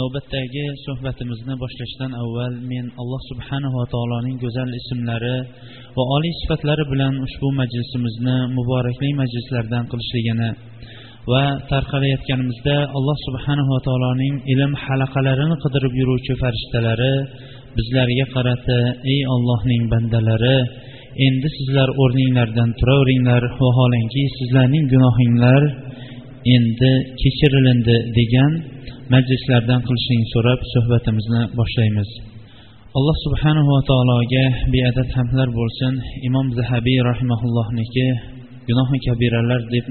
Navbatdagi suhbatimizni boshlashdan avval men alloh subhanava taoloning go'zal ismlari va oliy sifatlari bilan ushbu majlisimizni muborakli majlislardan qilishligini va tarqalayotganimizda alloh subhanava taoloning ilm halaqalarini qidirib yuruvchi farishtalari bizlarga qarata ey ollohning bandalari endi sizlar o'rninglardan turaveringlar vaholanki sizlarning gunohinglar endi kechirilindi degan majlislardan qilishingni so'rab suhbatimizni boshlaymiz. Alloh subhanahu va taologa beadad hamdlar bo'lsin. Imom zahabiy rahimaullohniki gunohi kabiralar deb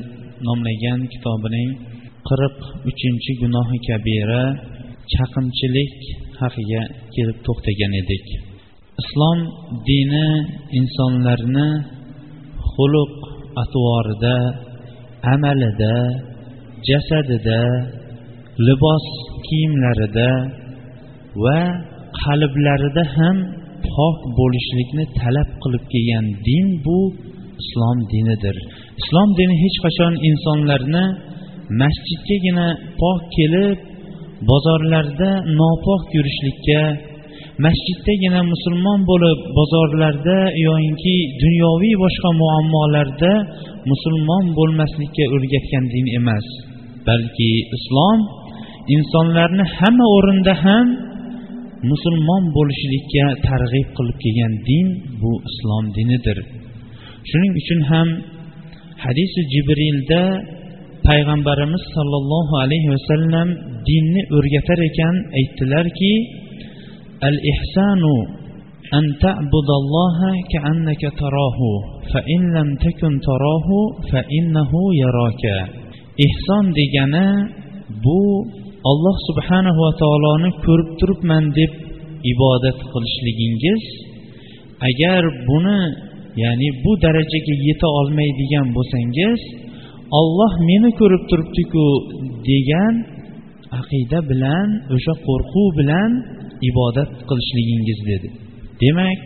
nomlagan kitobining qirq uchinchi gunohi kabira chaqimchilik haqiga kelib to'xtagan edik. Islom dini insonlarni xuluq atvorida amalida jasadida libos kiyimlarida va qalblarida ham pok bo'lishlikni talab qilib kelgan din bu islom dinidir. Islom dini hech qachon insonlarni masjidgagina pok kelib bozorlarda nopok yurishlikka masjiddagina musulmon bo'lib bozorlarda yoyinki dunyoviy boshqa muammolarda musulmon bo'lmaslikka o'rgatgan din emas. Balki islom insonlarni hamma o'rinda ham musulmon bo'lishlikka targ'ib qilib kelgan din bu islom dinidir shuning uchun ham hadisi jibrilda payg'ambarimiz sollallohu alayhi vasallam dinni o'rgatar ekan aytdilarki al ihsanu أن تعبد الله كأنك تراه فإن لم تكن تراه فإنه يراك إحسان degani bu alloh subhanahu va taoloni ko'rib turibman deb ibodat qilishligingiz agar buni ya'ni bu darajaga yeta olmaydigan bo'lsangiz olloh meni ko'rib turibdiku degan aqida bilan o'sha qo'rquv bilan ibodat qilishligingiz dedi. Demak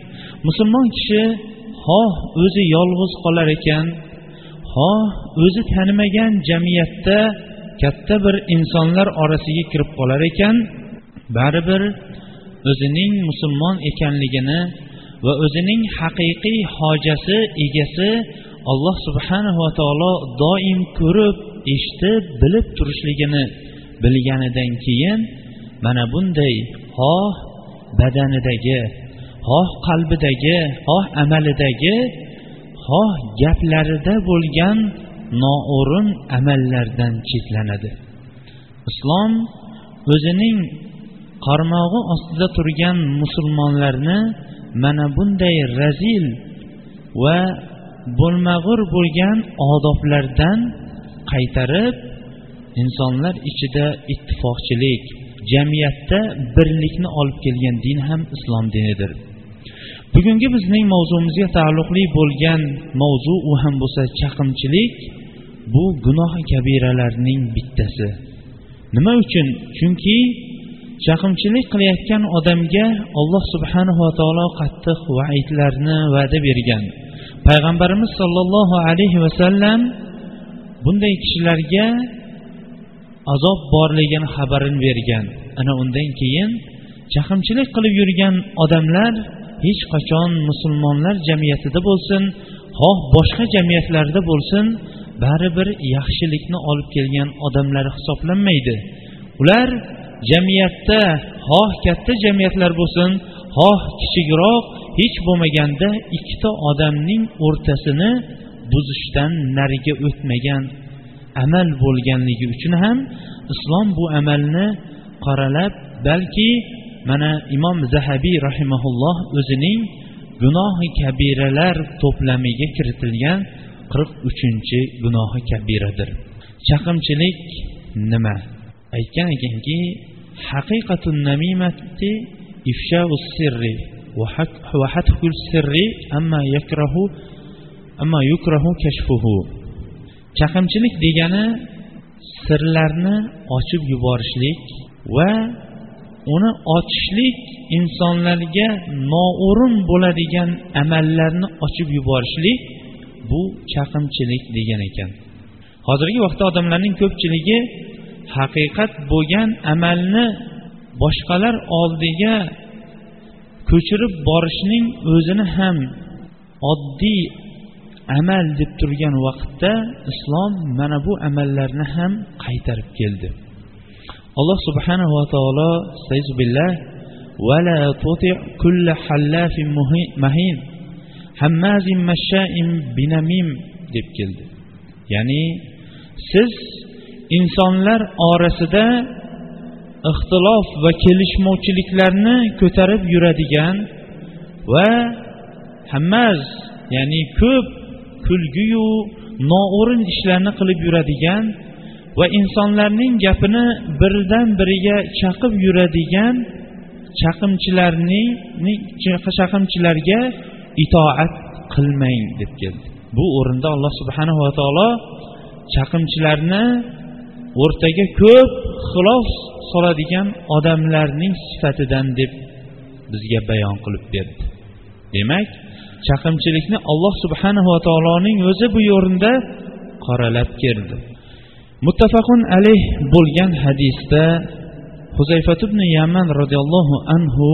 musulmon kishi xoh o'zi yolg'iz qolar ekan xoh o'zi tanimagan jamiyatda katta bir insonlar orasiga kirib qolar ekan baribir o'zining musulmon ekanligini va o'zining haqiqiy hojasi egasi alloh subhanahu va taolo doim ko'rib eshitib bilib turishligini bilganidan keyin mana bunday xoh badanidagi xoh qalbidagi xoh amalidagi xoh gaplarida bo'lgan noo'rin amallardan chetlanadi islom o'zining qarmog'i ostida turgan musulmonlarni mana bunday razil va bo'lmag'ur bo'lgan odoblardan qaytarib insonlar ichida ittifoqchilik jamiyatda birlikni olib kelgan din ham islom dinidir. Bugungi bizning mavzumizga taalluqli bo'lgan mavzu u ham bo'lsa chaqimchilik bu gunoh kabiralarning bittasi. Nima uchun? Chunki chaqimchilik qilayotgan odamga alloh subhanava taolo qattiq vaidlarni va'da bergan. Payg'ambarimiz sollallohu alayhi vasallam bunday kishilarga azob borligini xabarini bergan. Ana undan keyin chaqimchilik qilib yurgan odamlar hech qachon musulmonlar jamiyatida bo'lsin xoh boshqa jamiyatlarda bo'lsin baribir yaxshilikni olib kelgan odamlar hisoblanmaydi. Ular jamiyatda xoh katta jamiyatlar bo'lsin xoh kichikroq hech bo'lmaganda ikkita odamning o'rtasini buzishdan nariga o'tmagan amal bo'lganligi uchun ham islom bu amalni qoralab balki mana imom zahabiy rahimaulloh o'zining gunohi kabiralar to'plamiga kiritilgan qirq uchinchi gunohi kabiradir. Chaqimchilik nima? Aytgan ekanki haqiqatun namimati ifshau sirri va hatkul sirri amma yakrahu amma yukrahu kashfuhu. Chaqimchilik degani sirlarni ochib yuborishlik va uni ochishlik insonlarga noo'rin bo'ladigan amallarni ochib yuborishlik bu chaqimchilik degan ekan. Hozirgi vaqtda odamlarning ko'pchiligi haqiqat bo'lgan amalni boshqalar oldiga ko'chirib borishning o'zini ham oddiy amal deb turgan vaqtda islom mana bu amallarni ham qaytarib keldi. alloh subhanahu va taolo billah ولا تطع كل حلاف مهين هماز مشاء بنميم deb keldi ya'ni siz insonlar orasida ixtilof va kelishmovchiliklarni ko'tarib yuradigan va hammaz ya'ni ko'p kulgiyu noo'rin ishlarni qilib yuradigan va insonlarning gapini biridan biriga chaqib yuradigan chaqimchilarning chaqimchilarga itoat qilmang deb keldi. Bu o'rinda alloh subhanava taolo chaqimchilarni o'rtaga ko'p xilof soladigan odamlarning sifatidan deb bizga bayon qilib berdi. Demak chaqimchilikni alloh subhanava taoloning o'zi bu o'rinda qoralab keldi. muttafaqun alayh bo'lgan hadisda huzayfat ibn yaman roziyallohu anhu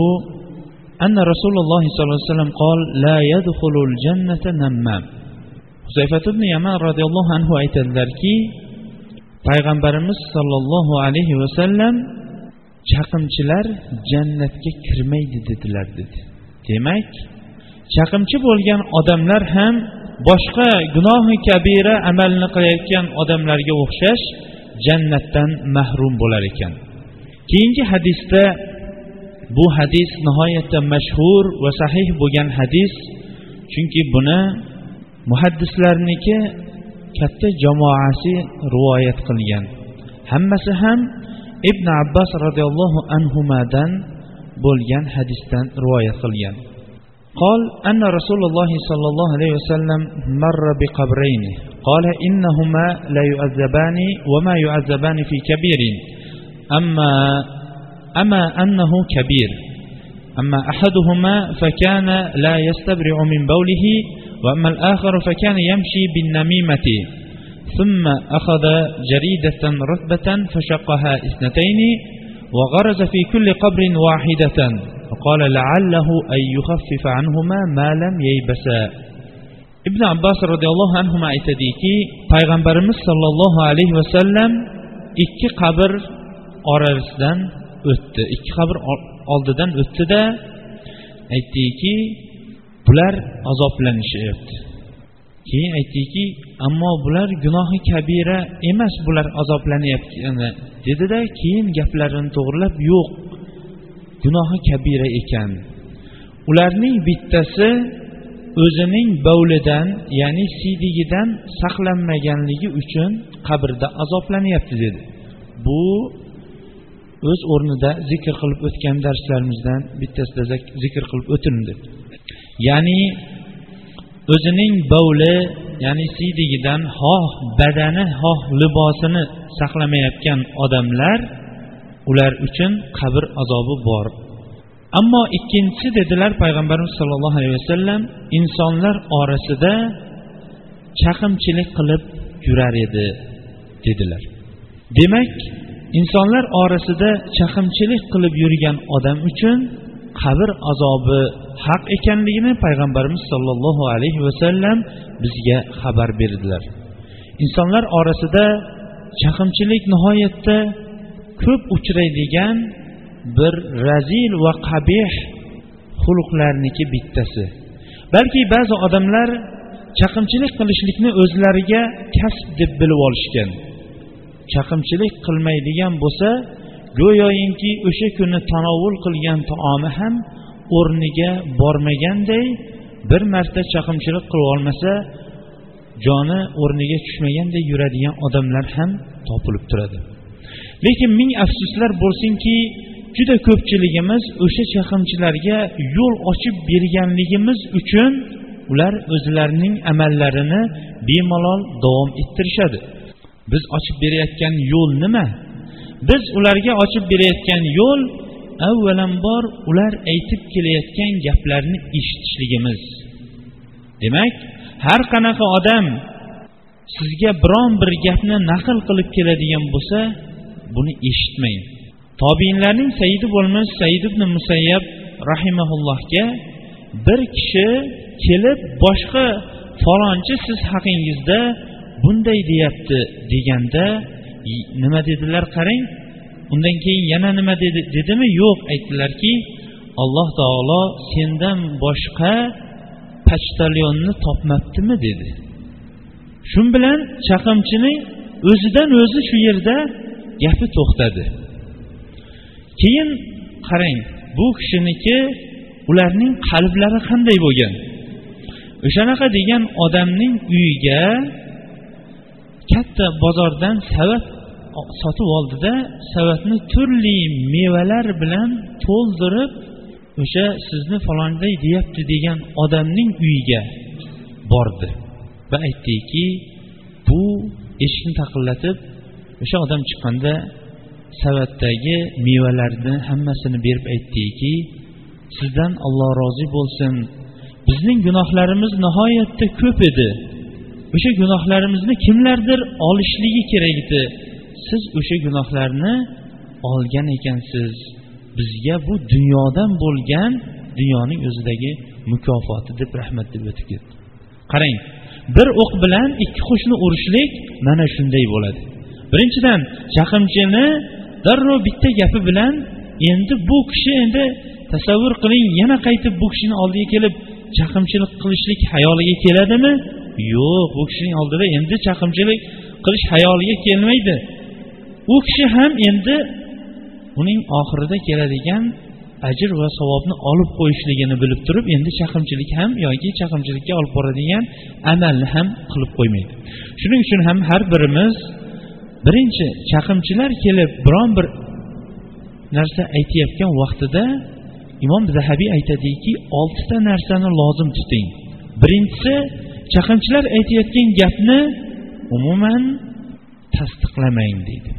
anna rasululloh sollallohu alayhi vasallam qol la jannata nammam huzayfat ibn yaman roziyallohu anhu aytadilarki payg'ambarimiz sollallohu alayhi vasallam chaqimchilar jannatga kirmaydi dedilar dedi. Demak chaqimchi bo'lgan odamlar ham boshqa gunohi kabira amalni qilayotgan odamlarga o'xshash jannatdan mahrum bo'lar ekan. Keyingi hadisda bu hadis nihoyatda mashhur va sahih bo'lgan hadis chunki buni muhaddislarniki katta jamoasi rivoyat qilgan. Hammasi ham ibn abbos roziyallohu anhudan bo'lgan hadisdan rivoyat qilgan. قال أن رسول الله صلى الله عليه وسلم مر بقبرين. قال إنهما لا يعذبان وما يعذبان في كبير. أما أما أنه كبير. أما أحدهما فكان لا يستبرع من بوله وأما الآخر فكان يمشي بالنميمة. ثم أخذ جريدة رتبة فشقها اثنتين وغرز في كل قبر واحدة. وقال لعله أن يخفف عنهما ما لم ييبسا ibn abbos roziyallohu anhu aytadiki payg'ambarimiz sollallohu alayhi vasallam ikki qabr orasidan o'tdi ikki qabr oldidan o'tdida aytdiki bular azoblanishyapti keyin aytdiki ammo bular gunohi kabira emas bular azoblanyapti dedida keyin gaplarini to'g'irlab yo'q gunohi kabira ekan. Ularning bittasi o'zining bovlidan ya'ni siydigidan saqlanmaganligi uchun qabrda azoblanyapti dedi. Bu o'z o'rnida zikr qilib o'tgan darslarimizdan bittasida zikr qilib o'tildi ya'ni o'zining bovli ya'ni siydigidan xoh badani xoh libosini saqlamayotgan odamlar ular uchun qabr azobi bor. Ammo ikkinchisi dedilar payg'ambarimiz sollallohu alayhi vasallam insonlar orasida chaqimchilik qilib yurar edi dedilar. Demak insonlar orasida chaqimchilik qilib yurgan odam uchun qabr azobi haq ekanligini payg'ambarimiz sollallohu alayhi vasallam bizga xabar berdilar. Insonlar orasida chaqimchilik nihoyatda ko'p uchraydigan bir razil va qabih xulqlarniki bittasi. Balki ba'zi odamlar chaqimchilik qilishlikni o'zlariga kasb deb bilib olishgan. Chaqimchilik qilmaydigan bo'lsa go'yoyinki o'sha kuni tanovul qilgan taomi ham o'rniga bormaganday bir marta chaqimchilik qilib olmasa joni o'rniga tushmaganday yuradigan odamlar ham topilib turadi. Lekin ming afsuslar bo'lsinki juda ko'pchiligimiz o'sha chaqimchilarga yo'l ochib berganligimiz uchun ular o'zlarining amallarini bemalol davom ettirishadi. Biz ochib berayotgan yo'l nima? Biz ularga ochib berayotgan yo'l avvalambor ular aytib kelayotgan gaplarni eshitishligimiz. Demak har qanaqa odam sizga biron bir gapni naql qilib keladigan bo'lsa buni eshitmang tobiinlarning sayidi bo'lmish said ibn musayyab rahimaullohga bir kishi kelib boshqa falonchi siz haqingizda bunday deyapti deganda nima dedilar qarang undan keyin yana nima dedi dedimi? Yo'q aytdilarki alloh taolo sendan boshqa pochtalyonni topmabdimi? dedi. Shu bilan chaqimchining o'zidan o'zi shu yerda gapi to'xtadi. Keyin qarang bu kishiniki ularning qalblari qanday bo'lgan? O'shanaqa degan odamning uyiga katta bozordan savat sotib oldida savatni turli mevalar bilan to'ldirib o'sha sizni falonday deyapti degan odamning uyiga bordi va aytdiki bu eshikni taqillatib o'sha odam chiqqanda savatdagi mevalarni hammasini berib aytdiki sizdan alloh rozi bo'lsin. Bizning gunohlarimiz nihoyatda ko'p edi. O'sha gunohlarimizni kimlardir olishligi kerak edi. Siz o'sha gunohlarni olgan ekansiz. Bizga bu dunyodan bo'lgan dunyoning o'zidagi mukofoti deb rahmat deb o'tib ketdi. Qarang bir o'q bilan ikki qushni urishlik mana shunday bo'ladi. Birinchidan chaqimchini darrov bitta gapi bilan endi bu kishi endi tasavvur qiling yana qaytib bu kishini oldiga kelib chaqimchilik qilishlik hayoliga keladimi? Yo'q bu kishining oldida endi chaqimchilik qilish hayoliga kelmaydi. U kishi ham endi uning oxirida keladigan ajr va savobni olib qo'yishligini bilib turib endi chaqimchilik ham yoki chaqimchilikka olib boradigan amalni ham qilib qo'ymaydi. Shuning uchun ham har birimiz birinchi chaqimchilar kelib biron bir narsa aytayotgan vaqtida imom zahabiy aytadiki oltita narsani lozim tuting. Birinchisi chaqimchilar aytayotgan gapni umuman tasdiqlamang deydi.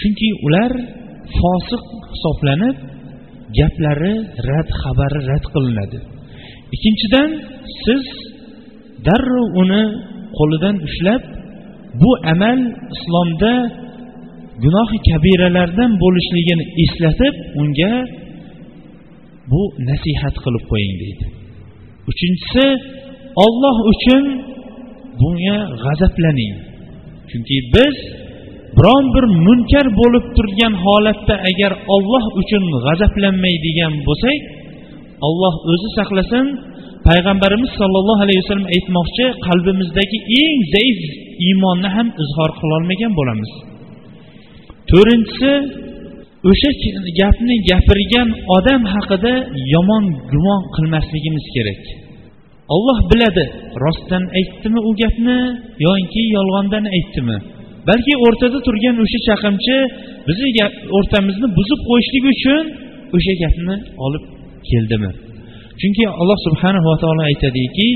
Chunki ular fosiq hisoblanib gaplari rad xabari rad qilinadi. Ikkinchidan siz darrov uni qo'lidan ushlab bu amal islomda gunohi kabiralardan bo'lishligini eslatib unga bu nasihat qilib qo'ying deydi. Uchinchisi olloh uchun bunga g'azablaning. Chunki biz biron bir munkar bo'lib turgan holatda agar olloh uchun g'azablanmaydigan bo'lsak olloh o'zi saqlasin payg'ambarimiz sollallohu alayhi vasallam aytmoqchi qalbimizdagi eng zaif iymonni ham izhor qilolmagan bo'lamiz. To'rtinchisi o'sha gapni gapirgan odam haqida yomon gumon qilmasligimiz kerak. Olloh biladi rostdan aytdimi u gapni yoki yolg'ondan aytdimi? Balki o'rtada turgan o'sha chaqimchi bizni o'rtamizni buzib qo'yishlik uchun o'sha gapni olib keldimi? Chunki alloh subhanahu va taolo aytadiki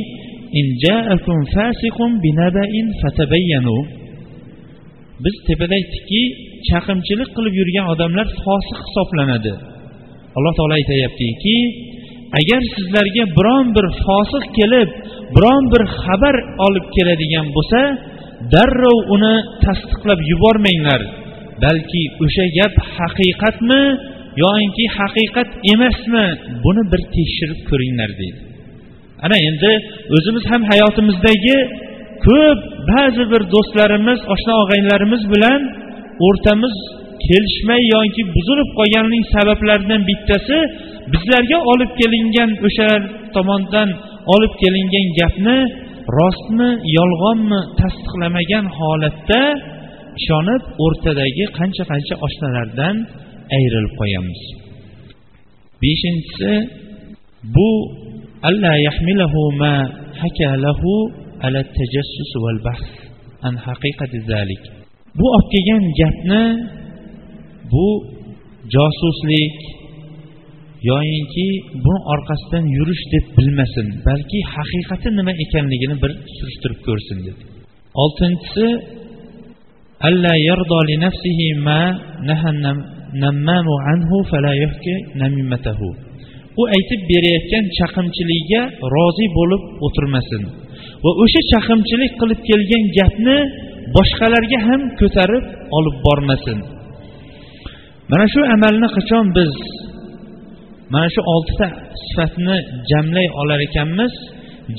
biz tepada aytdikki chaqimchilik qilib yurgan odamlar fosiq hisoblanadi. Alloh taolo aytyaptiki agar sizlarga biron bir fosiq kelib biron bir xabar olib keladigan bo'lsa darrov uni tasdiqlab yubormanglar balki o'sha gap haqiqatmi yoinki haqiqat emasmi? Buni bir tekshirib ko'ringlar deydi. Ana endi o'zimiz ham hayotimizdagi ko'p ba'zi bir do'stlarimiz oshna og'aynilarimiz bilan o'rtamiz kelishmay yoki buzilib qolganining sabablaridan bittasi bizlarga olib kelingan o'sha tomondan olib kelingan gapni rostmi yolg'onmi tasdiqlamagan holatda ishonib o'rtadagi qancha qancha oshnalardan ayrilib qo'yamiz. Beshinchisi bu alla yahmilahu ma hakalahu ala tajassus val bahs an haqiqati zalik. Bu olib kelgan gapni bu josuslik yoyinki buni orqasidan yurish deb bilmasin balki haqiqati nima ekanligini bir surishtirib ko'rsin dedi oltinchisi alla yardo li nafsihi ma nammamu anhu fala yuhki namimatahu. U aytib berayotgan chaqimchiligiga rozi bo'lib o'tirmasin. Va o'sha chaqimchilik qilib kelgan gapni boshqalarga ham ko'tarib olib bormasin. Mana shu amalni qachon biz mana shu oltita sifatni jamlay olar ekanmiz?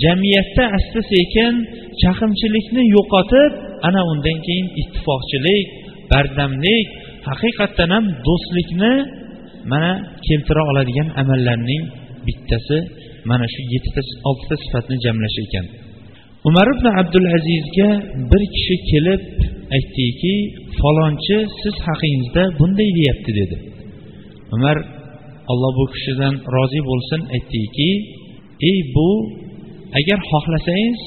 Jamiyatda asta sekin chaqimchilikni yo'qotib ana undan keyin ittifoqchilik bardamlik haqiqatdan ham do'stlikni mana keltira oladigan amallarning bittasi mana shu yettita oltita sifatni jamlash ekan. Umar ibn abdul azizga bir kishi kelib aytdiki falonchi siz haqingizda bunday deyapti dedi. Umar alloh bu kishidan rozi bo'lsin aytdiki ey bu agar xohlasangiz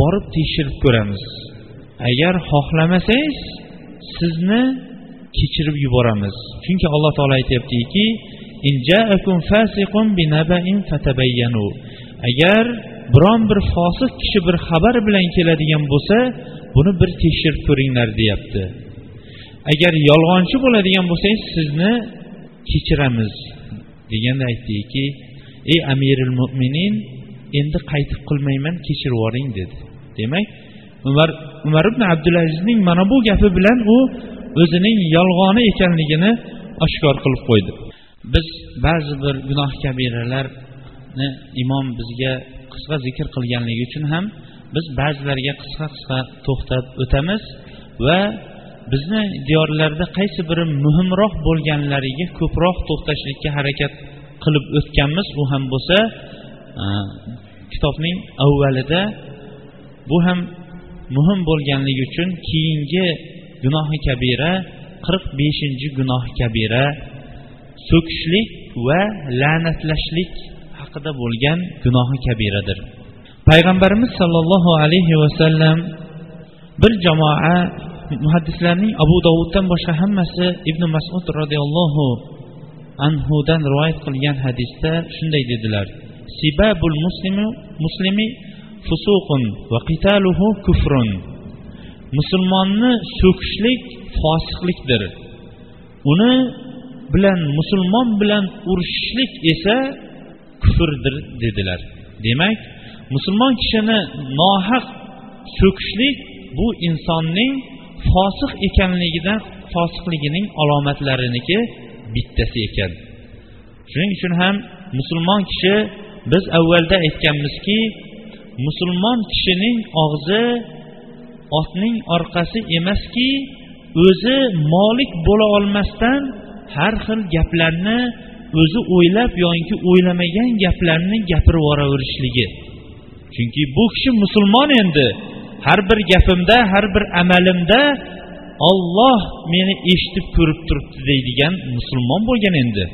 borib tekshirib ko'ramiz. Agar xohlamasangiz sizni kechirib yuboramiz. Chunki alloh taolo aytyaptiki agar biron bir fosiq kishi bir xabar bilan keladigan bo'lsa buni bir tekshirib ko'ringlar deyapti. Agar yolg'onchi bo'ladigan bo'lsangiz sizni kechiramiz deganda aytdiki ey amiril mo'minin endi qaytib qilmayman kechirib yuboring dedi. Demak umar umar ibn abdulazizning mana bu gapi bilan u o'zining yolg'oni ekanligini oshkor qilib qo'ydi. Biz ba'zi bir gunoh kabiralarni imom bizga qisqa zikr qilganligi uchun ham biz ba'zilariga qisqa qisqa to'xtab o'tamiz va bizni diyorlarda qaysi biri muhimroq bo'lganlariga ko'proq to'xtashlikka harakat qilib o'tganmiz. U ham bo'lsa kitobning avvalida bu ham muhim bo'lganligi uchun keyingi gunohi kabira qirq beshinchi gunohi kabira so'kishlik va la'natlashlik haqida bo'lgan gunohi kabiradir. Payg'ambarimiz sollallohu alayhi vasallam bir jamoa muhaddislarning abu dovuddan boshqa hammasi ibn masud roziyallohu anhudan rivoyat qilgan hadisda shunday dedilar. Sibabul muslimi muslimi fusuqun va qitaluhu kufrun. Musulmonni so'kishlik fosiqlikdir. Uni bilan musulmon bilan urushishlik esa kufrdir dedilar. Demak musulmon kishini nohaq so'kishlik bu insonning fosiq ekanligidan fosiqligining alomatlariniki bittasi ekan. Shuning uchun ham musulmon kishi biz avvalda aytganmizki musulmon kishining og'zi otning orqasi emaski o'zi molik bo'la olmasdan har xil gaplarni o'zi o'ylab yoki o'ylamagan gaplarni gapirib yuboraverishligi chunki bu kishi musulmon endi. Har bir gapimda har bir amalimda olloh meni eshitib ko'rib turibdi deydigan musulmon bo'lgan endi.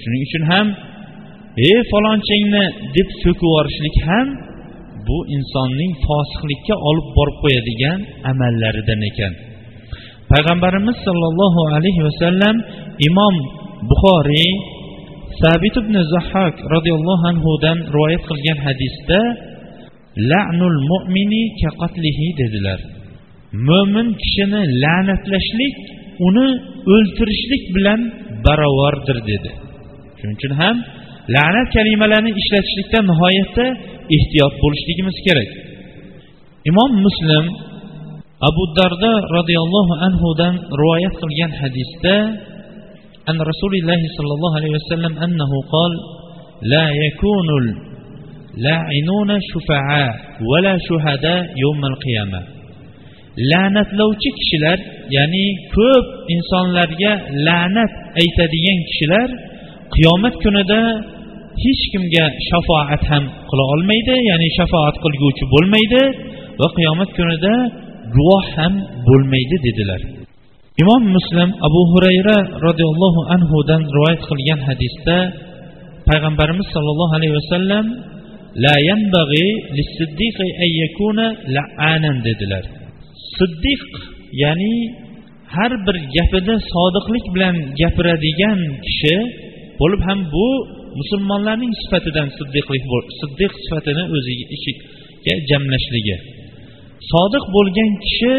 Shuning uchun ham ey falonchingni deb so'kib yuborishlik ham bu insonning fosiqlikka olib borib qo'yadigan amallaridan ekan. Payg'ambarimiz sollallohu alayhi vasallam imom buxoriy sabit ibn zahhok roziyallohu anhudan rivoyat qilgan hadisda la'nul mu'mini kaqatlihi dedilar. Mo'min kishini la'natlashlik uni o'ltirishlik bilan barobardir dedi. Shuning uchun ham la'nat kalimalarini ishlatishlikda nihoyatda ehtiyot bo'lishligimiz kerak imom muslim abu dardo roziyallohu anhudan rivoyat qilgan hadisda an rasulillahi sollallohu alayhi vasallam annahu qol لا يكون اللاعنون شفعاء ولا شهداء يوم القيامة la'natlovchi kishilar ya'ni ko'p insonlarga la'nat aytadigan kishilar qiyomat kunida hech kimga shafoat ham qila olmaydi ya'ni shafoat qilguvchi bo'lmaydi va qiyomat kunida guvoh ham bo'lmaydi dedilar. Imom muslim abu hurayra roziyallohu anhudan rivoyat qilgan hadisda payg'ambarimiz sollallohu alayhi vasallam la dedilar. Siddiq ya'ni har bir gapida sodiqlik bilan gapiradigan kishi bo'lib ham bu musulmonlarning sifatidan siddiqlik siddiq sifatini o'ziga ichiga jamlashligi sodiq bo'lgan kishi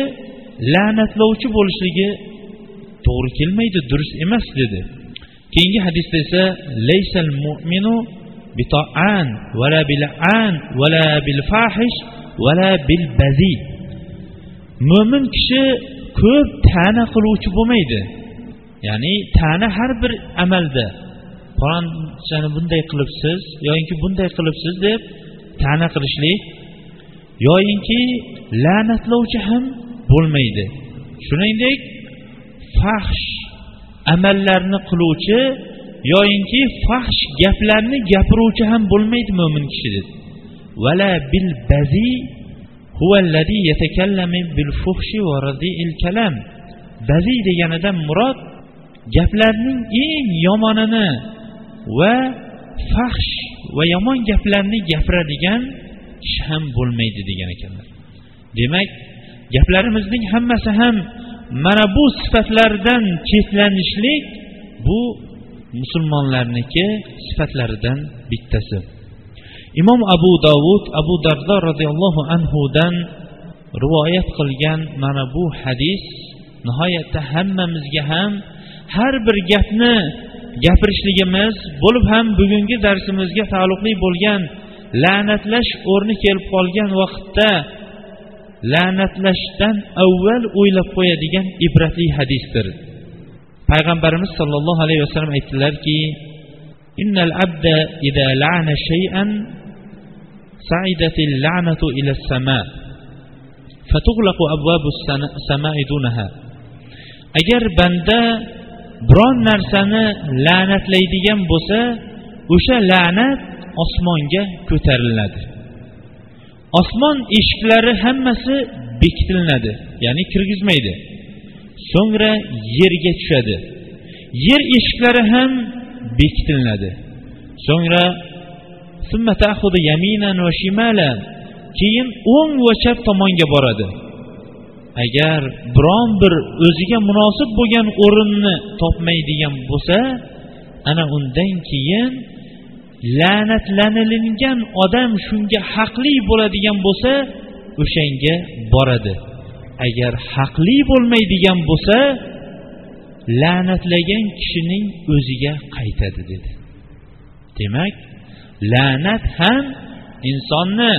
la'natlovchi bo'lishligi to'g'ri kelmaydi durust emas dedi. Keyingi hadisda esa laysal mu'minu bitoan vala bil'an vala bil fahish vala bil bazi mo'min kishi ko'p ta'na qiluvchi bo'lmaydi. Ya'ni ta'na har bir amalda falonchani bunday qilibsiz yoyinki bunday qilibsiz deb ta'na qilishlik yoyinki la'natlovchi ham bo'lmaydi. Shuningdek fahsh amallarni qiluvchi yoyinki fahsh gaplarni gapiruvchi ham bo'lmaydi mo'min kishi dedi vala bil bazi bazi deganidan murod gaplarning eng yomonini va fahsh va yomon gaplarni gapiradigan kishi ham bo'lmaydi degan ekanlar. Demak gaplarimizning hammasi ham mana bu sifatlardan chetlanishlik bu musulmonlarniki sifatlaridan bittasi. Imom abu dovud abu dardo roziyallohu anhudan rivoyat qilgan mana bu hadis nihoyatda hammamizga ham har bir gapni gapirishligimiz bo'lib ham bugungi darsimizga taalluqli bo'lgan la'natlash o'rni kelib qolgan vaqtda la'natlashdan avval o'ylab qo'yadigan ibratli hadisdir. Payg'ambarimiz sollallohu alayhi vasallam aytdilarki innal abda ida la'ana shay'an sa'idatil la'natu ila sama fatughlaqu abwabus sama'i dunaha. Agar banda biron narsani la'natlaydigan bo'lsa o'sha la'nat osmonga ko'tariladi. Osmon eshiklari hammasi bekitilinadi ya'ni kirgizmaydi. So'ngra yerga tushadi. Yer eshiklari ham bekitilinadi so'ngra keyin o'ng va chap tomonga boradi. Agar biron bir o'ziga munosib bo'lgan o'rinni topmaydigan bo'lsa ana undan keyin la'natlanilingan odam shunga haqli bo'ladigan bo'lsa o'shanga boradi. Agar haqli bo'lmaydigan bo'lsa la'natlagan kishining o'ziga qaytadi dedi. Demak la'nat ham insonni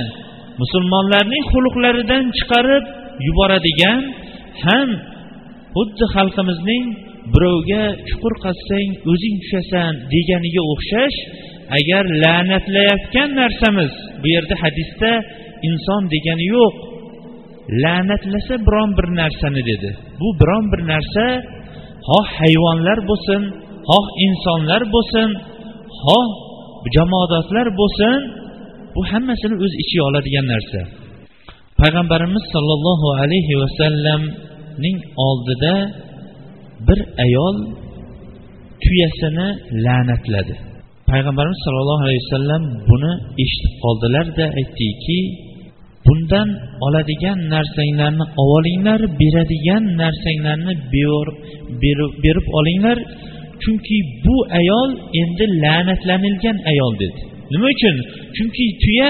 musulmonlarning xulqlaridan chiqarib yuboradigan ham xuddi xalqimizning birovga chuqur qazsang o'zing tushasan deganiga o'xshash agar la'natlayotgan narsamiz bu yerda hadisda inson degani yo'q. La'natlasa biron bir narsani dedi. Bu biron bir narsa xoh hayvonlar bo'lsin xoh insonlar bo'lsin xoh jamoadotlar bo'lsin bu hammasini o'z ichiga oladigan narsa. Payg'ambarimiz sollallohu alayhi vasallamning oldida bir ayol tuyasini la'natladi. Payg'ambarimiz sollallohu alayhi vasallam buni eshitib qoldilarda aytdiki bundan oladigan narsanglarni olinglar beradigan narsanglarni berib olinglar chunki bu ayol endi la'natlanilgan ayol dedi. Nima uchun? Chunki tuya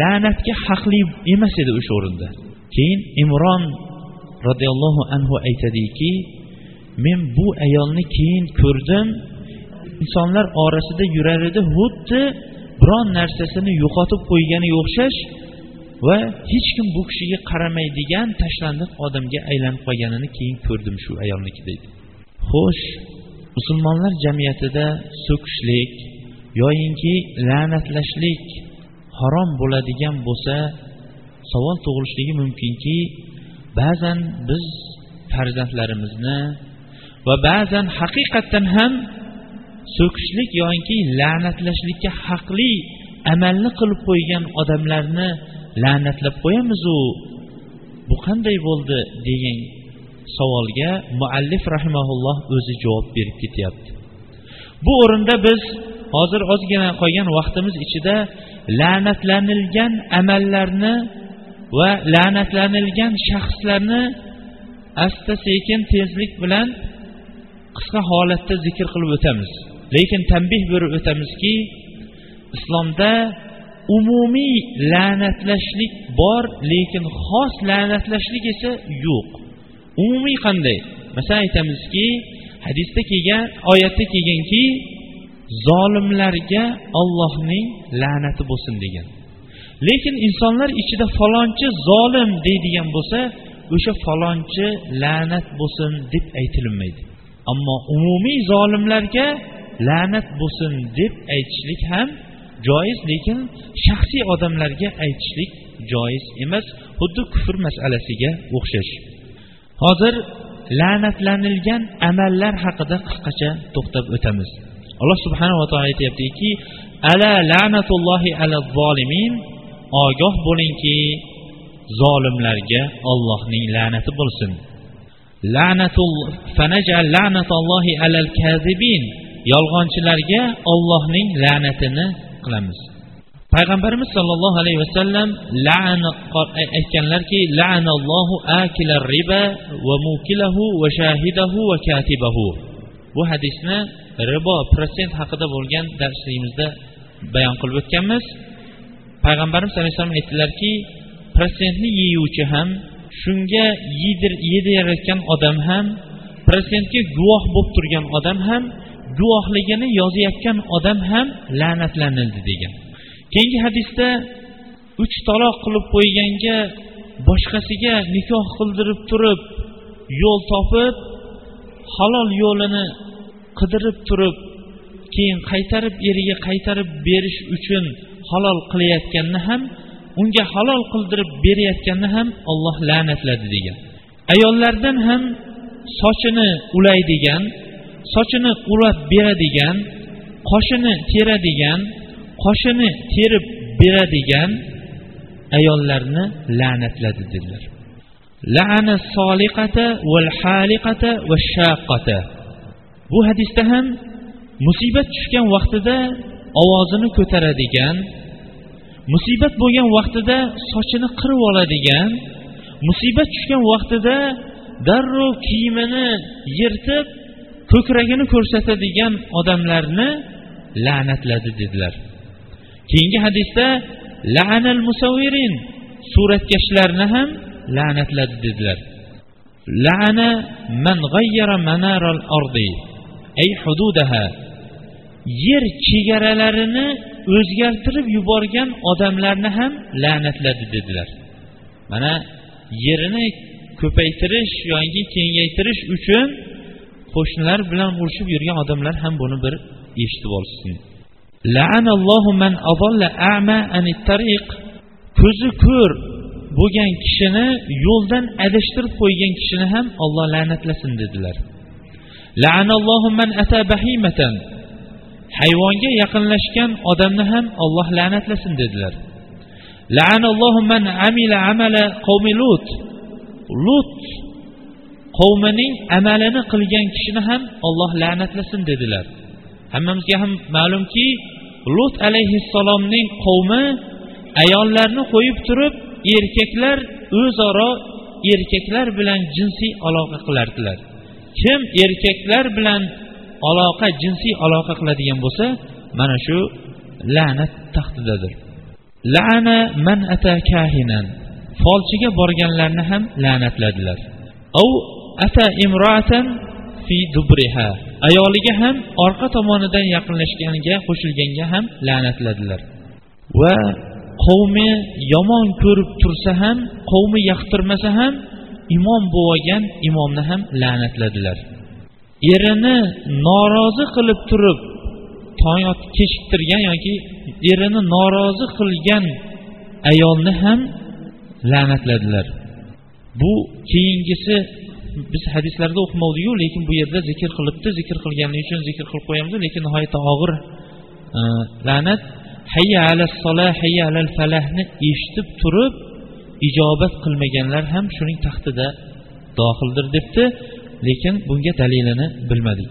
la'natga haqli emas edi o'sha o'rinda keyin imron roziyallohu anhu aytadiki men bu ayolni keyin ko'rdim. Insonlar orasida yurar edi. Xuddi biron narsasini yo'qotib qo'yganiga o'xshash va hech kim bu kishiga qaramaydigan tashlandiq odamga aylanib qolganini keyin ko'rdim shu ayolniki deydi. Xo'sh musulmonlar jamiyatida so'kishlik yoyinki la'natlashlik harom bo'ladigan bo'lsa savol tug'ilishligi mumkinki ba'zan biz farzandlarimizni va ba'zan haqiqatdan ham so'kishlik yoki la'natlashlikka haqli amalni qilib qo'ygan odamlarni la'natlab qo'yamizu? Bu qanday bo'ldi degan savolga muallif rahimaulloh o'zi javob berib ketyapti. Bu o'rinda biz hozir ozgina qolgan vaqtimiz ichida la'natlanilgan amallarni va la'natlanilgan shaxslarni asta sekin tezlik bilan qisqa holatda zikr qilib o'tamiz. Lekin tanbeh berib o'tamizki islomda umumiy la'natlashlik bor lekin xos la'natlashlik esa yo'q. Umumiy qanday? Masalan aytamizki hadisda kelgan oyatda kelganki zolimlarga ollohning la'nati bo'lsin degan. Lekin insonlar ichida falonchi zolim deydigan bo'lsa o'sha falonchi la'nat bo'lsin deb aytilinmaydi ammo umumiy zolimlarga la'nat bo'lsin deb aytishlik ham joiz lekin shaxsiy odamlarga aytishlik joiz emas xuddi kufr masalasiga o'xshash. Hozir la'natlanilgan amallar haqida qisqacha to'xtab o'tamiz. Alloh subhanava taolo aytyaptiki ala la'natullohi ala zolimin ogoh bo'lingki zolimlarga ollohning la'nati bo'lsin. Yolg'onchilarga ollohning la'natini qilamiz. Payg'ambarimiz sollallohu alayhi vasallam aytganlarki la'anallohu akilar riba va mukilahu va shahidahu va katibahu. Bu hadisni ribo protsent haqida bo'lgan darsligimizda bayon qilib o'tganmiz. Payg'ambarimiz alayhissalom aytdilarki protsentni yeyuvchi ham shunga yedirayotgan odam ham protsentga guvoh bo'lib turgan odam ham guvohligini yozayotgan odam ham la'natlanildi degan. Keyingi hadisda uch taloq qilib qo'yganga boshqasiga nikoh qildirib turib yo'l topib halol yo'lini qidirib turib keyin qaytarib eriga qaytarib berish uchun halol qilayotganni ham unga halol qildirib berayotganni ham olloh la'natladi degan. Ayollardan ham sochini ulaydigan sochini ulab beradigan qoshini teradigan qoshini terib beradigan ayollarni la'natladi dedilar. La'ana soliqata val haliqata va shaqqata. Bu hadisda ham musibat tushgan vaqtida ovozini ko'taradigan musibat bo'lgan vaqtida sochini qirib oladigan musibat tushgan vaqtida darrov kiyimini yirtib ko'kragini ko'rsatadigan odamlarni la'natladi dedilar. Keyingi hadisda la'anal musavirin suratkashlarni ham la'natladi dedilar la'ana man g'ayyara manaral ardi. Ay hududaha yer chegaralarini o'zgartirib yuborgan odamlarni ham la'natladi dedilar. Mana yerini ko'paytirish yoki kengaytirish uchun qo'shnilar bilan urushib yurgan odamlar ham buni bir eshitib olsin. Ko'zi ko'r bo'lgan kishini yo'ldan adashtirib qo'ygan kishini ham olloh la'natlasin dedilar. Hayvonga yaqinlashgan odamni ham olloh la'natlasin dedilar. La'anallohum man amila amala qawmi lut. Qavmining amalini qilgan kishini ham olloh la'natlasin dedilar. Hammamizga ham ma'lumki lut alayhissalomning qavmi ayollarni qo'yib turib erkaklar o'zaro erkaklar bilan jinsiy aloqa qilardilar. Kim erkaklar bilan aloqa jinsiy aloqa qiladigan bo'lsa mana shu la'nat taxtidadir. La'ana man ata kahinan. Folchiga borganlarni ham la'natladilar. Au ata imroatan fi dubriha. Ayoliga ham orqa tomonidan yaqinlashganiga qo'shilganga ham la'natladilar. Va qavmi yomon ko'rib tursa ham qavmi yoqtirmasa ham imom bo'lgan imomni ham la'natladilar. Erini norozi qilib turib tong kechiktirgan yoki erini norozi qilgan ayolni ham la'natladilar. Bu keyingisi biz hadislarda o'qimovdiku lekin bu yerda zikr qilibdi zikr qilganligi uchun zikr qilib qo'yamiz lekin nihoyatda og'ir e, la'nat. Hayya ala sola hayya alal falahni eshitib turib ijobat qilmaganlar ham shuning taxtida dohildir debdi lekin bunga dalilini bilmadik.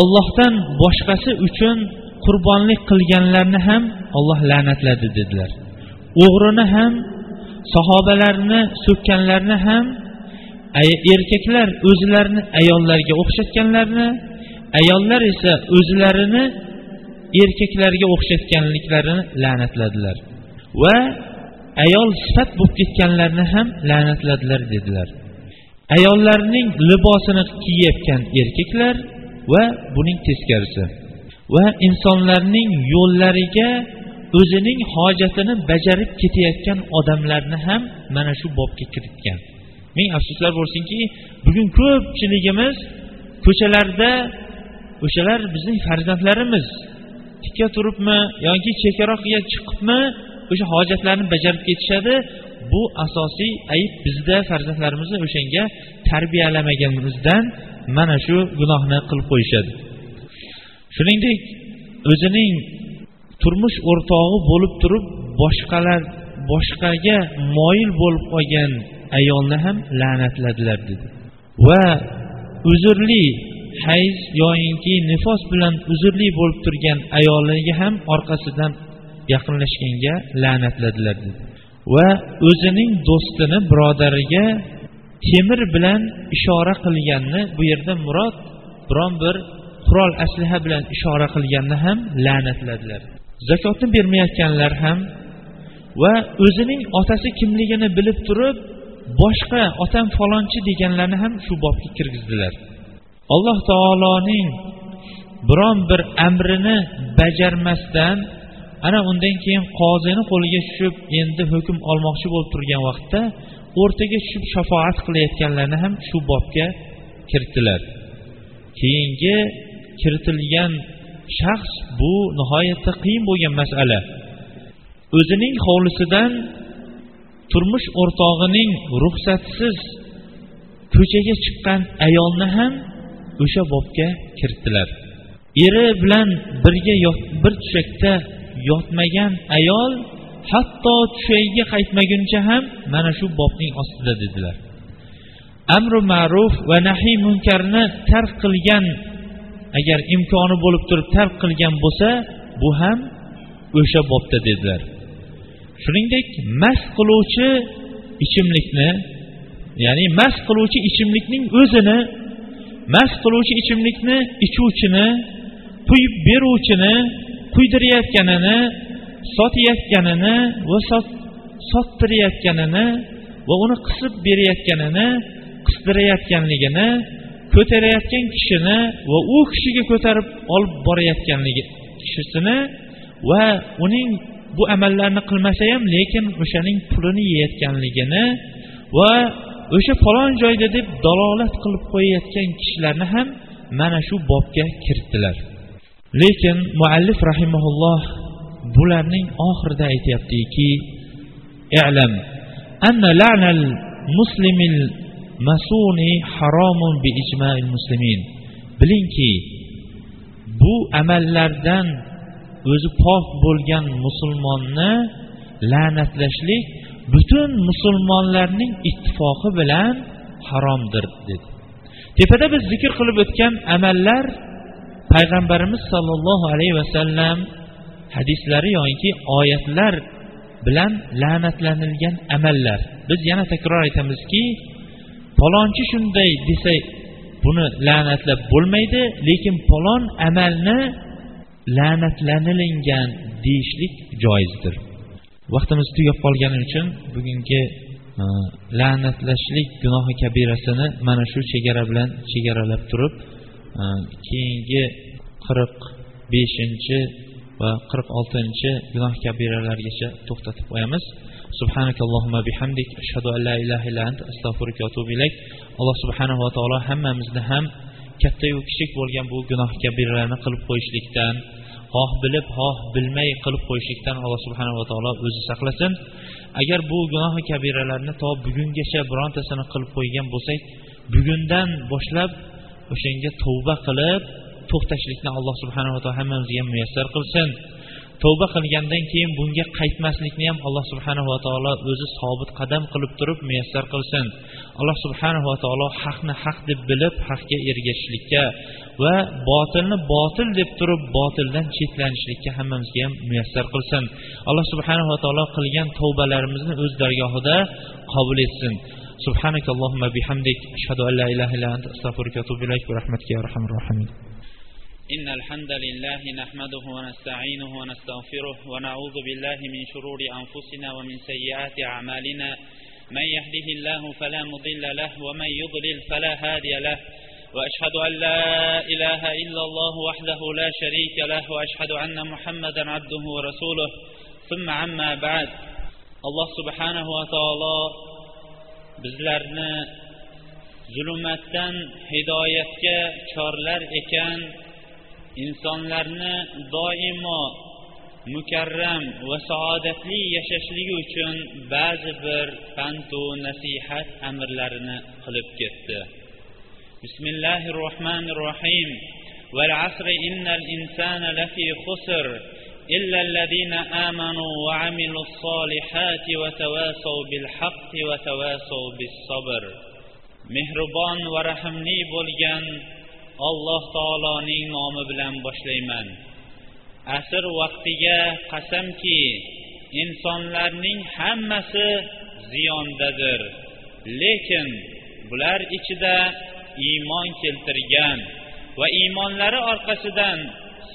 Ollohdan boshqasi uchun qurbonlik qilganlarni ham olloh la'natladi dedilar. O'g'rini ham sahobalarni so'kkanlarni ham erkaklar o'zlarini ayollarga o'xshatganlarni ayollar esa o'zlarini erkaklarga o'xshatganliklarini la'natladilar. Va ayol sifat bo'lib ketganlarni ham la'natladilar dedilar. Ayollarning libosini kiyayotgan erkaklar va buning teskarisi va insonlarning yo'llariga o'zining hojatini bajarib ketayotgan odamlarni ham mana shu bobga kiritgan. Ming afsuslar bo'lsinki bugun ko'pchiligimiz ko'chalarda o'shalar bizning farzandlarimiz. Tikka turibmi yoki chekkaroqga chiqibmi o'sha hojatlarni bajarib ketishadi. Bu asosiy ayb bizda farzandlarimizni o'shanga tarbiyalamaganimizdan mana shu gunohni qilib qo'yishadi. Shuningdek o'zining turmush o'rtog'i bo'lib turib boshqalar boshqaga moyil bo'lib qolgan ayolni ham la'natladilar dedi. Va uzrli hayz yoyinki nifos bilan uzrli bo'lib turgan ayoliga ham orqasidan yaqinlashganga la'natladilar dedi. Va o'zining do'stini birodariga temir bilan ishora qilganni bu yerda murod biron bir qurol aslaha bilan ishora qilganni ham la'natladilar. Zakotni bermayotganlar ham va o'zining otasi kimligini bilib turib boshqa otam falonchi deganlarni ham shu bobga kirgizdilar. Alloh taoloning biron bir amrini bajarmasdan ana undan keyin qozini qo'liga tushib endi hukm olmoqchi bo'lib turgan vaqtda o'rtaga tushib shafoat qilayotganlarni ham shu bobga kiritdilar keyingi kiritilgan shaxs bu nihoyatda qiyin bo'lgan masala. O'zining hovlisidan turmush o'rtog'ining ruxsatsiz ko'chaga chiqqan ayolni ham o'sha bobga kiritdilar eri bilan birga bir tushakda yotmagan ayol hatto tushagiga qaytmaguncha ham mana shu bobning ostida dedilar. Amri ma'ruf va nahiy munkarni tark qilgan agar imkoni bo'lib turib tark qilgan bo'lsa bu ham o'sha bobda dedilar. Shuningdek mast qiluvchi ichimlikni ya'ni mast qiluvchi ichimlikning o'zini mast qiluvchi ichimlikni ichuvchini quyib beruvchini quydirayotganini sotayotganini va sottirayotganini va uni qisib berayotganini qistirayotganligini ko'tarayotgan kishini va u kishiga ko'tarib olib borayotganligi kishisini va uning bu amallarni qilmasa ham lekin o'shaning pulini yeyayotganligini va o'sha falon joyda deb dalolat qilib qo'yayotgan kishilarni ham mana shu bobga kiritdilar. Lekin muallif rahimaulloh bularning oxirida aytyaptiki i'lam anna la'nal muslimil masuni haromun bi ijma'il bilingki bu amallardan o'zi pok bo'lgan musulmonni la'natlashlik butun musulmonlarning ittifoqi bilan haromdir dedi. Tepada biz zikr qilib o'tgan amallar payg'ambarimiz sollallohu alayhi vasallam hadislari yoki oyatlar bilan la'natlanilgan amallar. Biz yana takror aytamizki palonchi shunday desa buni la'natlab bo'lmaydi lekin palon amalni la'natlanilingan deyishlik joizdir. Vaqtimiz tugab qolgani uchun bugungi e, la'natlashlik gunohi kabirasini mana shu chegara bilan chegaralab turib keyingi qirq beshinchi va qirq oltinchi gunoh kabiralargacha to'xtatib qo'yamiz سبحانك اللهم بحمدك أشهد أن لا إله إلا أنت أستغفرك وأتوب إليك alloh subhanava taolo hammamizni ham kattayu kichik bo'lgan bu gunoh kabiralarni qilib qo'yishlikdan xoh bilib xoh bilmay qilib qo'yishlikdan alloh subhanava taolo o'zi saqlasin agar bu gunohi kabiralarni to bugungacha birontasini qilib qo'ygan bo'lsak bugundan boshlab o'shanga tavba qilib to'xtashlikni alloh subhanava taolo hammamizga muyassar qilsin. Tavba qilgandan keyin bunga qaytmaslikni ham alloh subhanava taolo o'zi sobit qadam qilib turib muyassar qilsin. Alloh subhanava taolo haqni haq deb bilib haqga ergashishlikka va botilni botil deb turib botildan chetlanishlikka hammamizga ham muyassar qilsin. Alloh subhanava taolo qilgan tavbalarimizni o'z dargohida qabul etsin. سبحانك اللهم بحمدك أشهد أن لا إله إلا أنت أستغفرك وأتوب إليك برحمتك يا أرحم الراحمين إن الحمد لله نحمده ونستعينه ونستغفره ونعوذ بالله من شرور أنفسنا ومن سيئات أعمالنا من يهده الله فلا مضل له ومن يضلل فلا هادي له وأشهد أن لا إله إلا الله وحده لا شريك له وأشهد أن محمدا عبده ورسوله ثم عما بعد الله سبحانه وتعالى bizlarni zulmatdan hidoyatga chorlar ekan insonlarni doimo mukarram va saodatli yashashligi uchun ba'zi bir pantu nasihat amrlarini qilib ketdi bismillahi rohmanir rohim والعصر إن الإنسان لفي خسر إلا الذين آمنوا وعملوا الصالحات وتواصوا بالحق وتواصوا بالصبر mehribon va rahmli bo'lgan alloh taoloning nomi bilan boshlayman asr vaqtiga qasamki insonlarning hammasi ziyondadir lekin bular ichida iymon keltirgan va iymonlari orqasidan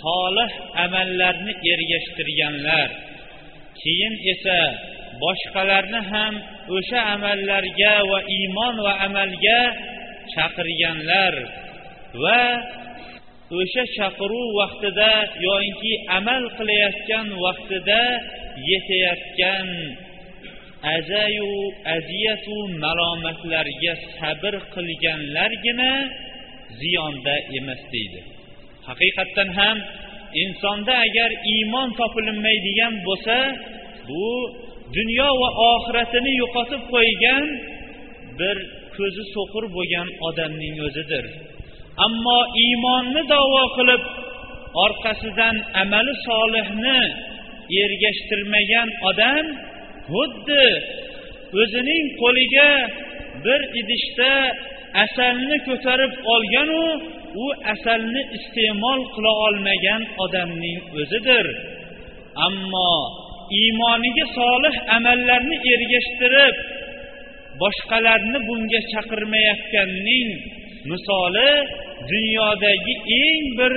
solih amallarni ergashtirganlar. Keyin esa boshqalarni ham o'sha amallarga va iymon va amalga chaqirganlar va o'sha chaqiruv vaqtida yoinki amal qilayotgan vaqtida yetayotgan azayu aziyatu malomatlarga sabr qilganlargina ziyonda emas deydi. Haqiqatdan ham insonda agar iymon topilinmaydigan bo'lsa bu dunyo va oxiratini yo'qotib qo'ygan bir ko'zi so'qir bo'lgan odamning o'zidir. Ammo iymonni davo qilib orqasidan amali solihni ergashtirmagan odam xuddi o'zining qo'liga bir idishda asalni ko'tarib olganu u asalni iste'mol qila olmagan odamning o'zidir. Ammo iymoniga solih amallarni ergashtirib boshqalarni bunga chaqirmayotganning misoli dunyodagi eng bir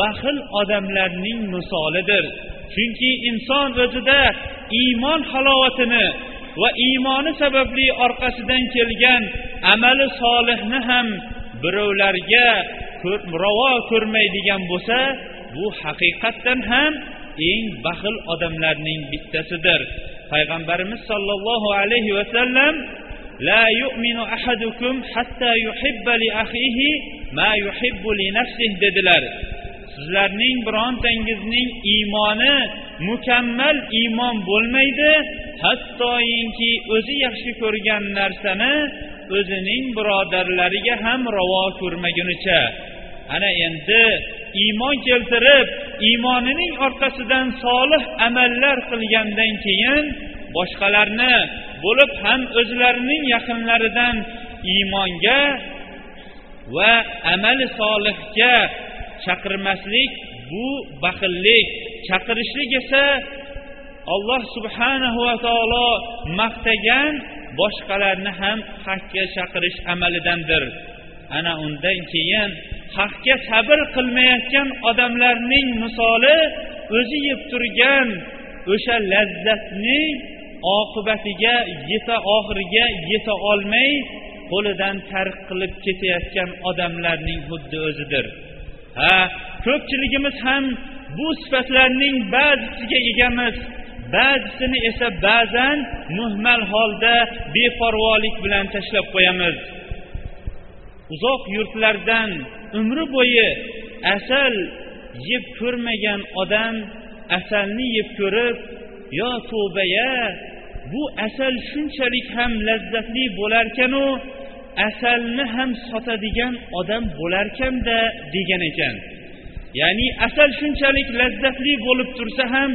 baxil odamlarning misolidir. Chunki inson o'zida iymon halovatini va iymoni sababli orqasidan kelgan amali solihni ham birovlarga ravo ko'rmaydigan bo'lsa bu haqiqatdan ham eng baxil odamlarning bittasidir payg'ambarimiz sollallohu alayhi vasallam لا يؤمن أحدكم حتى يحب لأخيه ما يحب لنفسه dedilar sizlarning birontangizning iymoni mukammal iymon bo'lmaydi hattoyinki o'zi yaxshi ko'rgan narsani o'zining birodarlariga ham ravo ko'rmagunicha Ana endi iymon keltirib iymonining orqasidan solih amallar qilgandan keyin boshqalarni bo'lib ham o'zlarining yaqinlaridan iymonga va amali solihga chaqirmaslik bu baxillik. Chaqirishlik esa alloh subhanahu va taolo maqtagan boshqalarni ham haqga chaqirish amalidandir. Ana undan keyin haqga sabr qilmayotgan odamlarning misoli o'zi yeb turgan o'sha lazzatni oqibatiga yeta oxiriga yeta olmay qo'lidan tark qilib ketayotgan odamlarning xuddi o'zidir. Ha ko'pchiligimiz ham bu sifatlarning ba'zisiga egamiz. Ba'zisini esa ba'zan muhmal holda beparvolik bilan tashlab qo'yamiz. Uzoq yurtlardan umri bo'yi asal yeb ko'rmagan odam asalni yeb ko'rib yo tavbaya bu asal shunchalik ham lazzatli bo'larkanu asalni ham sotadigan odam bo'larkanda degan ekan. Ya'ni asal shunchalik lazzatli bo'lib tursa ham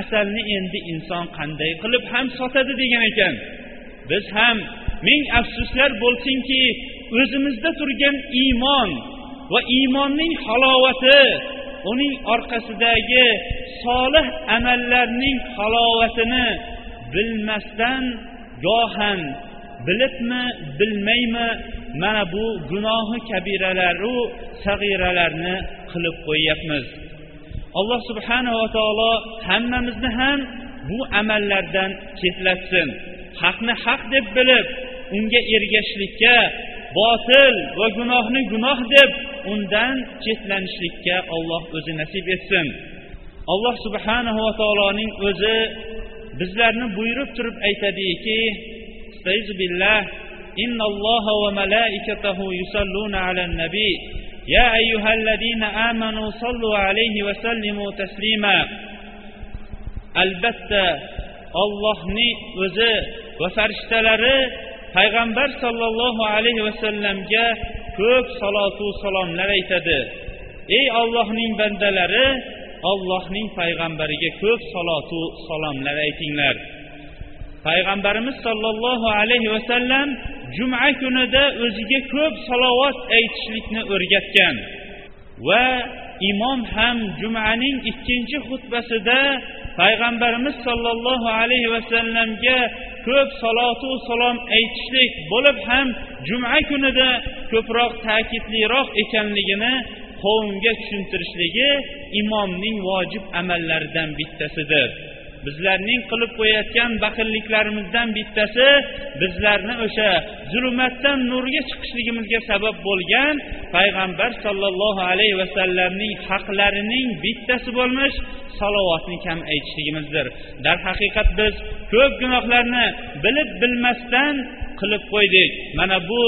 asalni endi inson qanday qilib ham sotadi degan ekan. Biz ham ming afsuslar bo'lsinki o'zimizda turgan iymon va iymonning halovati uning orqasidagi solih amallarning halovatini bilmasdan gohan bilibmi bilmaymi mana bu gunohi kabiralaru sag'iralarni qilib qo'yyapmiz. Alloh subhanava taolo hammamizni ham bu amallardan chetlatsin. Haqni haq deb bilib unga ergashishlikka botil va gunohni gunoh deb undan chetlanishlikka olloh o'zi nasib etsin alloh subhanahu va taoloning o'zi bizlarni buyurib turib aytadiki billah إن الله وملائكته يصلون على النبي يا أيها الذين آمنوا صلوا عليه وسلموا تسليما albatta ollohning o'zi va farishtalari payg'ambar sollallohu alayhi vasallamga ko'p salotu salomlar aytadi. Ey ollohning bandalari ollohning payg'ambariga ko'p salotu salomlar aytinglar. Payg'ambarimiz sollallohu alayhi vasallam juma kunida o'ziga ko'p salovat aytishlikni o'rgatgan va imom ham jumaning ikkinchi xutbasida payg'ambarimiz sollallohu alayhi vasallamga ko'p salotu salom aytishlik bo'lib ham juma kunida ko'proq ta'kidliroq ekanligini qavmga tushuntirishligi imomning vojib amallaridan bittasidir. Bizlarning qilib qo'yayotgan baxilliklarimizdan bittasi bizlarni o'sha zulmatdan nurga chiqishligimizga sabab bo'lgan payg'ambar sollallohu alayhi vasallamning haqlarining bittasi bo'lmish salovatni kam aytishligimizdir. Darhaqiqat biz ko'p gunohlarni bilib bilmasdan qilib qo'ydik. Mana bu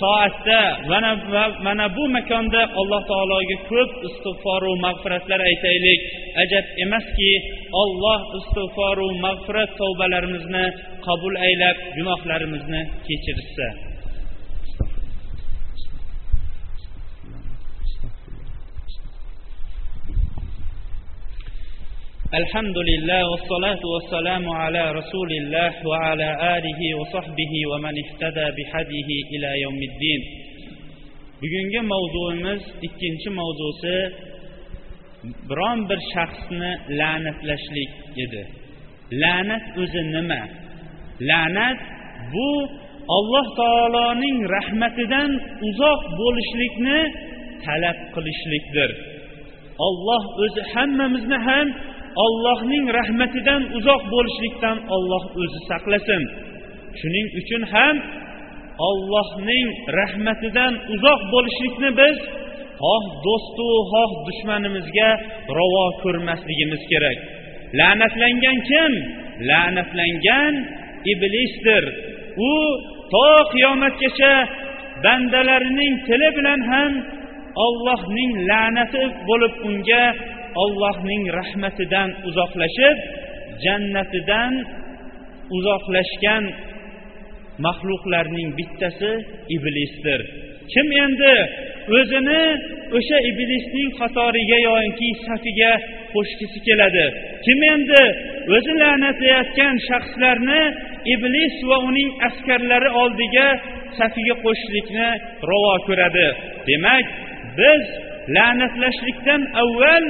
soatda mana mana bu makonda alloh taologa ko'p istig'foru mag'firatlar aytaylik. ajab emaski olloh istig'foru mag'firat tavbalarimizni qabul aylab gunohlarimizni kechirsa الحمد لله والصلاة والسلام على رسول الله وعلى آله وصحبه ومن اهتدى بهديه إلى يوم الدين bugungi mavzuimiz ikkinchi mavzusi biron bir shaxsni la'natlashlik edi. La'nat o'zi nima? La'nat bu alloh taoloning rahmatidan uzoq bo'lishlikni talab qilishlikdir. Olloh o'zi hammamizni ham ollohning rahmatidan uzoq bo'lishlikdan olloh o'zi saqlasin. Shuning uchun ham ollohning rahmatidan uzoq bo'lishlikni biz xoh do'stu xoh dushmanimizga ravo ko'rmasligimiz kerak. La'natlangan kim? La'natlangan iblisdir. U to qiyomatgacha bandalarining tili bilan ham ollohning la'nati bo'lib unga ollohning rahmatidan uzoqlashib jannatidan uzoqlashgan maxluqlarning bittasi iblisdir. Kim endi? O'zini o'sha iblisning qatoriga yoinki safiga qo'shgisi keladi. Kim endi o'zi la'natlayotgan shaxslarni iblis va uning askarlari oldiga safiga qo'shishlikni ravo ko'radi. Demak biz la'natlashlikdan avval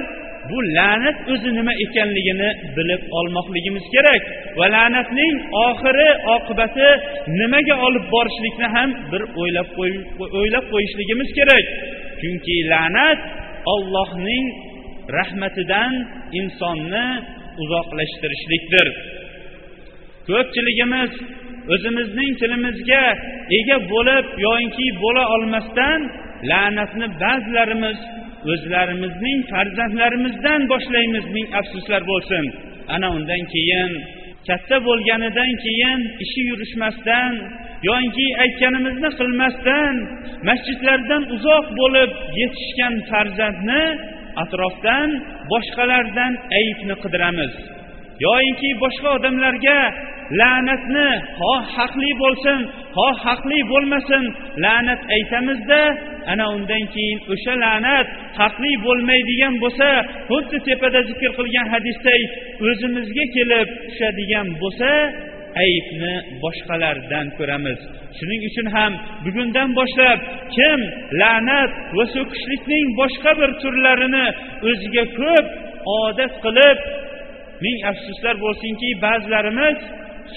bu la'nat o'zi nima ekanligini bilib olmoqligimiz kerak va la'natning oxiri oqibati nimaga olib borishlikni ham bir o'ylab o'ylab qo'yishligimiz kerak. Chunki la'nat ollohning rahmatidan insonni uzoqlashtirishlikdir. Ko'pchiligimiz o'zimizning tilimizga ega bo'lib yoinki bo'la olmasdan la'natni ba'zilarimiz o'zlarimizning farzandlarimizdan boshlaymiz ming afsuslar bo'lsin. Ana undan keyin katta bo'lganidan keyin ishi yurishmasdan yoinki aytganimizni qilmasdan masjidlardan uzoq bo'lib yetishgan farzandni atrofdan boshqalardan aybni qidiramiz. Yoyinki boshqa odamlarga la'natni ho haqli bo'lsin ho haqli bo'lmasin la'nat aytamizda ana undan keyin o'sha la'nat haqli bo'lmaydigan bo'lsa xuddi tepada zikr qilgan hadisday o'zimizga kelib tushadigan bo'lsa aybni boshqalardan ko'ramiz. Shuning uchun ham bugundan boshlab kim la'nat va so'kishlikning boshqa bir turlarini o'ziga ko'p odat qilib ming afsuslar bo'lsinki ba'zilarimiz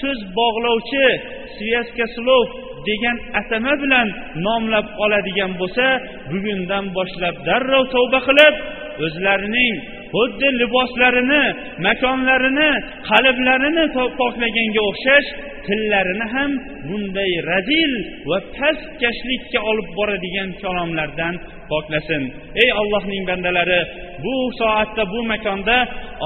so'z bog'lovchi sviyaska slov degan atama bilan nomlab oladigan bo'lsa bugundan boshlab darrov tavba qilib o'zlarining xuddi liboslarini makonlarini qalblarini poklaganga o'xshash tillarini ham bunday razil va pastkashlikka olib boradigan kalomlardan poklasin ey allohning bandalari bu soatda bu makonda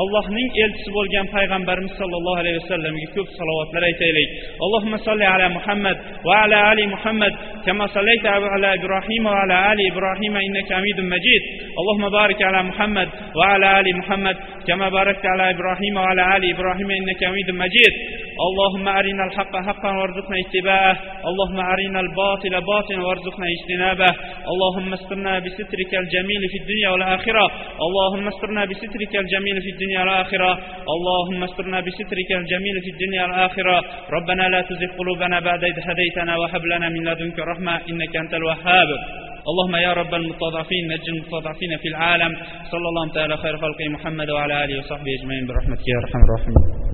allohning elchisi bo'lgan payg'ambarimiz sollallohu alayhi vasallamga ko'p salovatlar aytaylik allohimma solli ala muhammad va ala ali muhammad كما صليت على إبراهيم وعلى آل إبراهيم إنك حميد مجيد اللهم بارك على محمد وعلى آل محمد كما باركت على إبراهيم وعلى آل إبراهيم إنك حميد مجيد اللهم أرنا الحق حقا وارزقنا اتباعه اللهم أرنا الباطل باطلا وارزقنا اجتنابه اللهم بسترك الجميل في الدنيا والآخرة. اللهم استرنا بسترك الجميل في الدنيا والآخرة. اللهم استرنا بسترك الجميل في الدنيا والآخرة. ربنا لا تزغ قلوبنا بعد إذ هديتنا وهب لنا من لدنك رحمة إنك أنت الوهاب. اللهم يا رب المستضعفين نج المستضعفين في العالم. صلى الله تعالى خير خلقه محمد وعلى آله وصحبه أجمعين برحمتك يا أرحم الراحمين.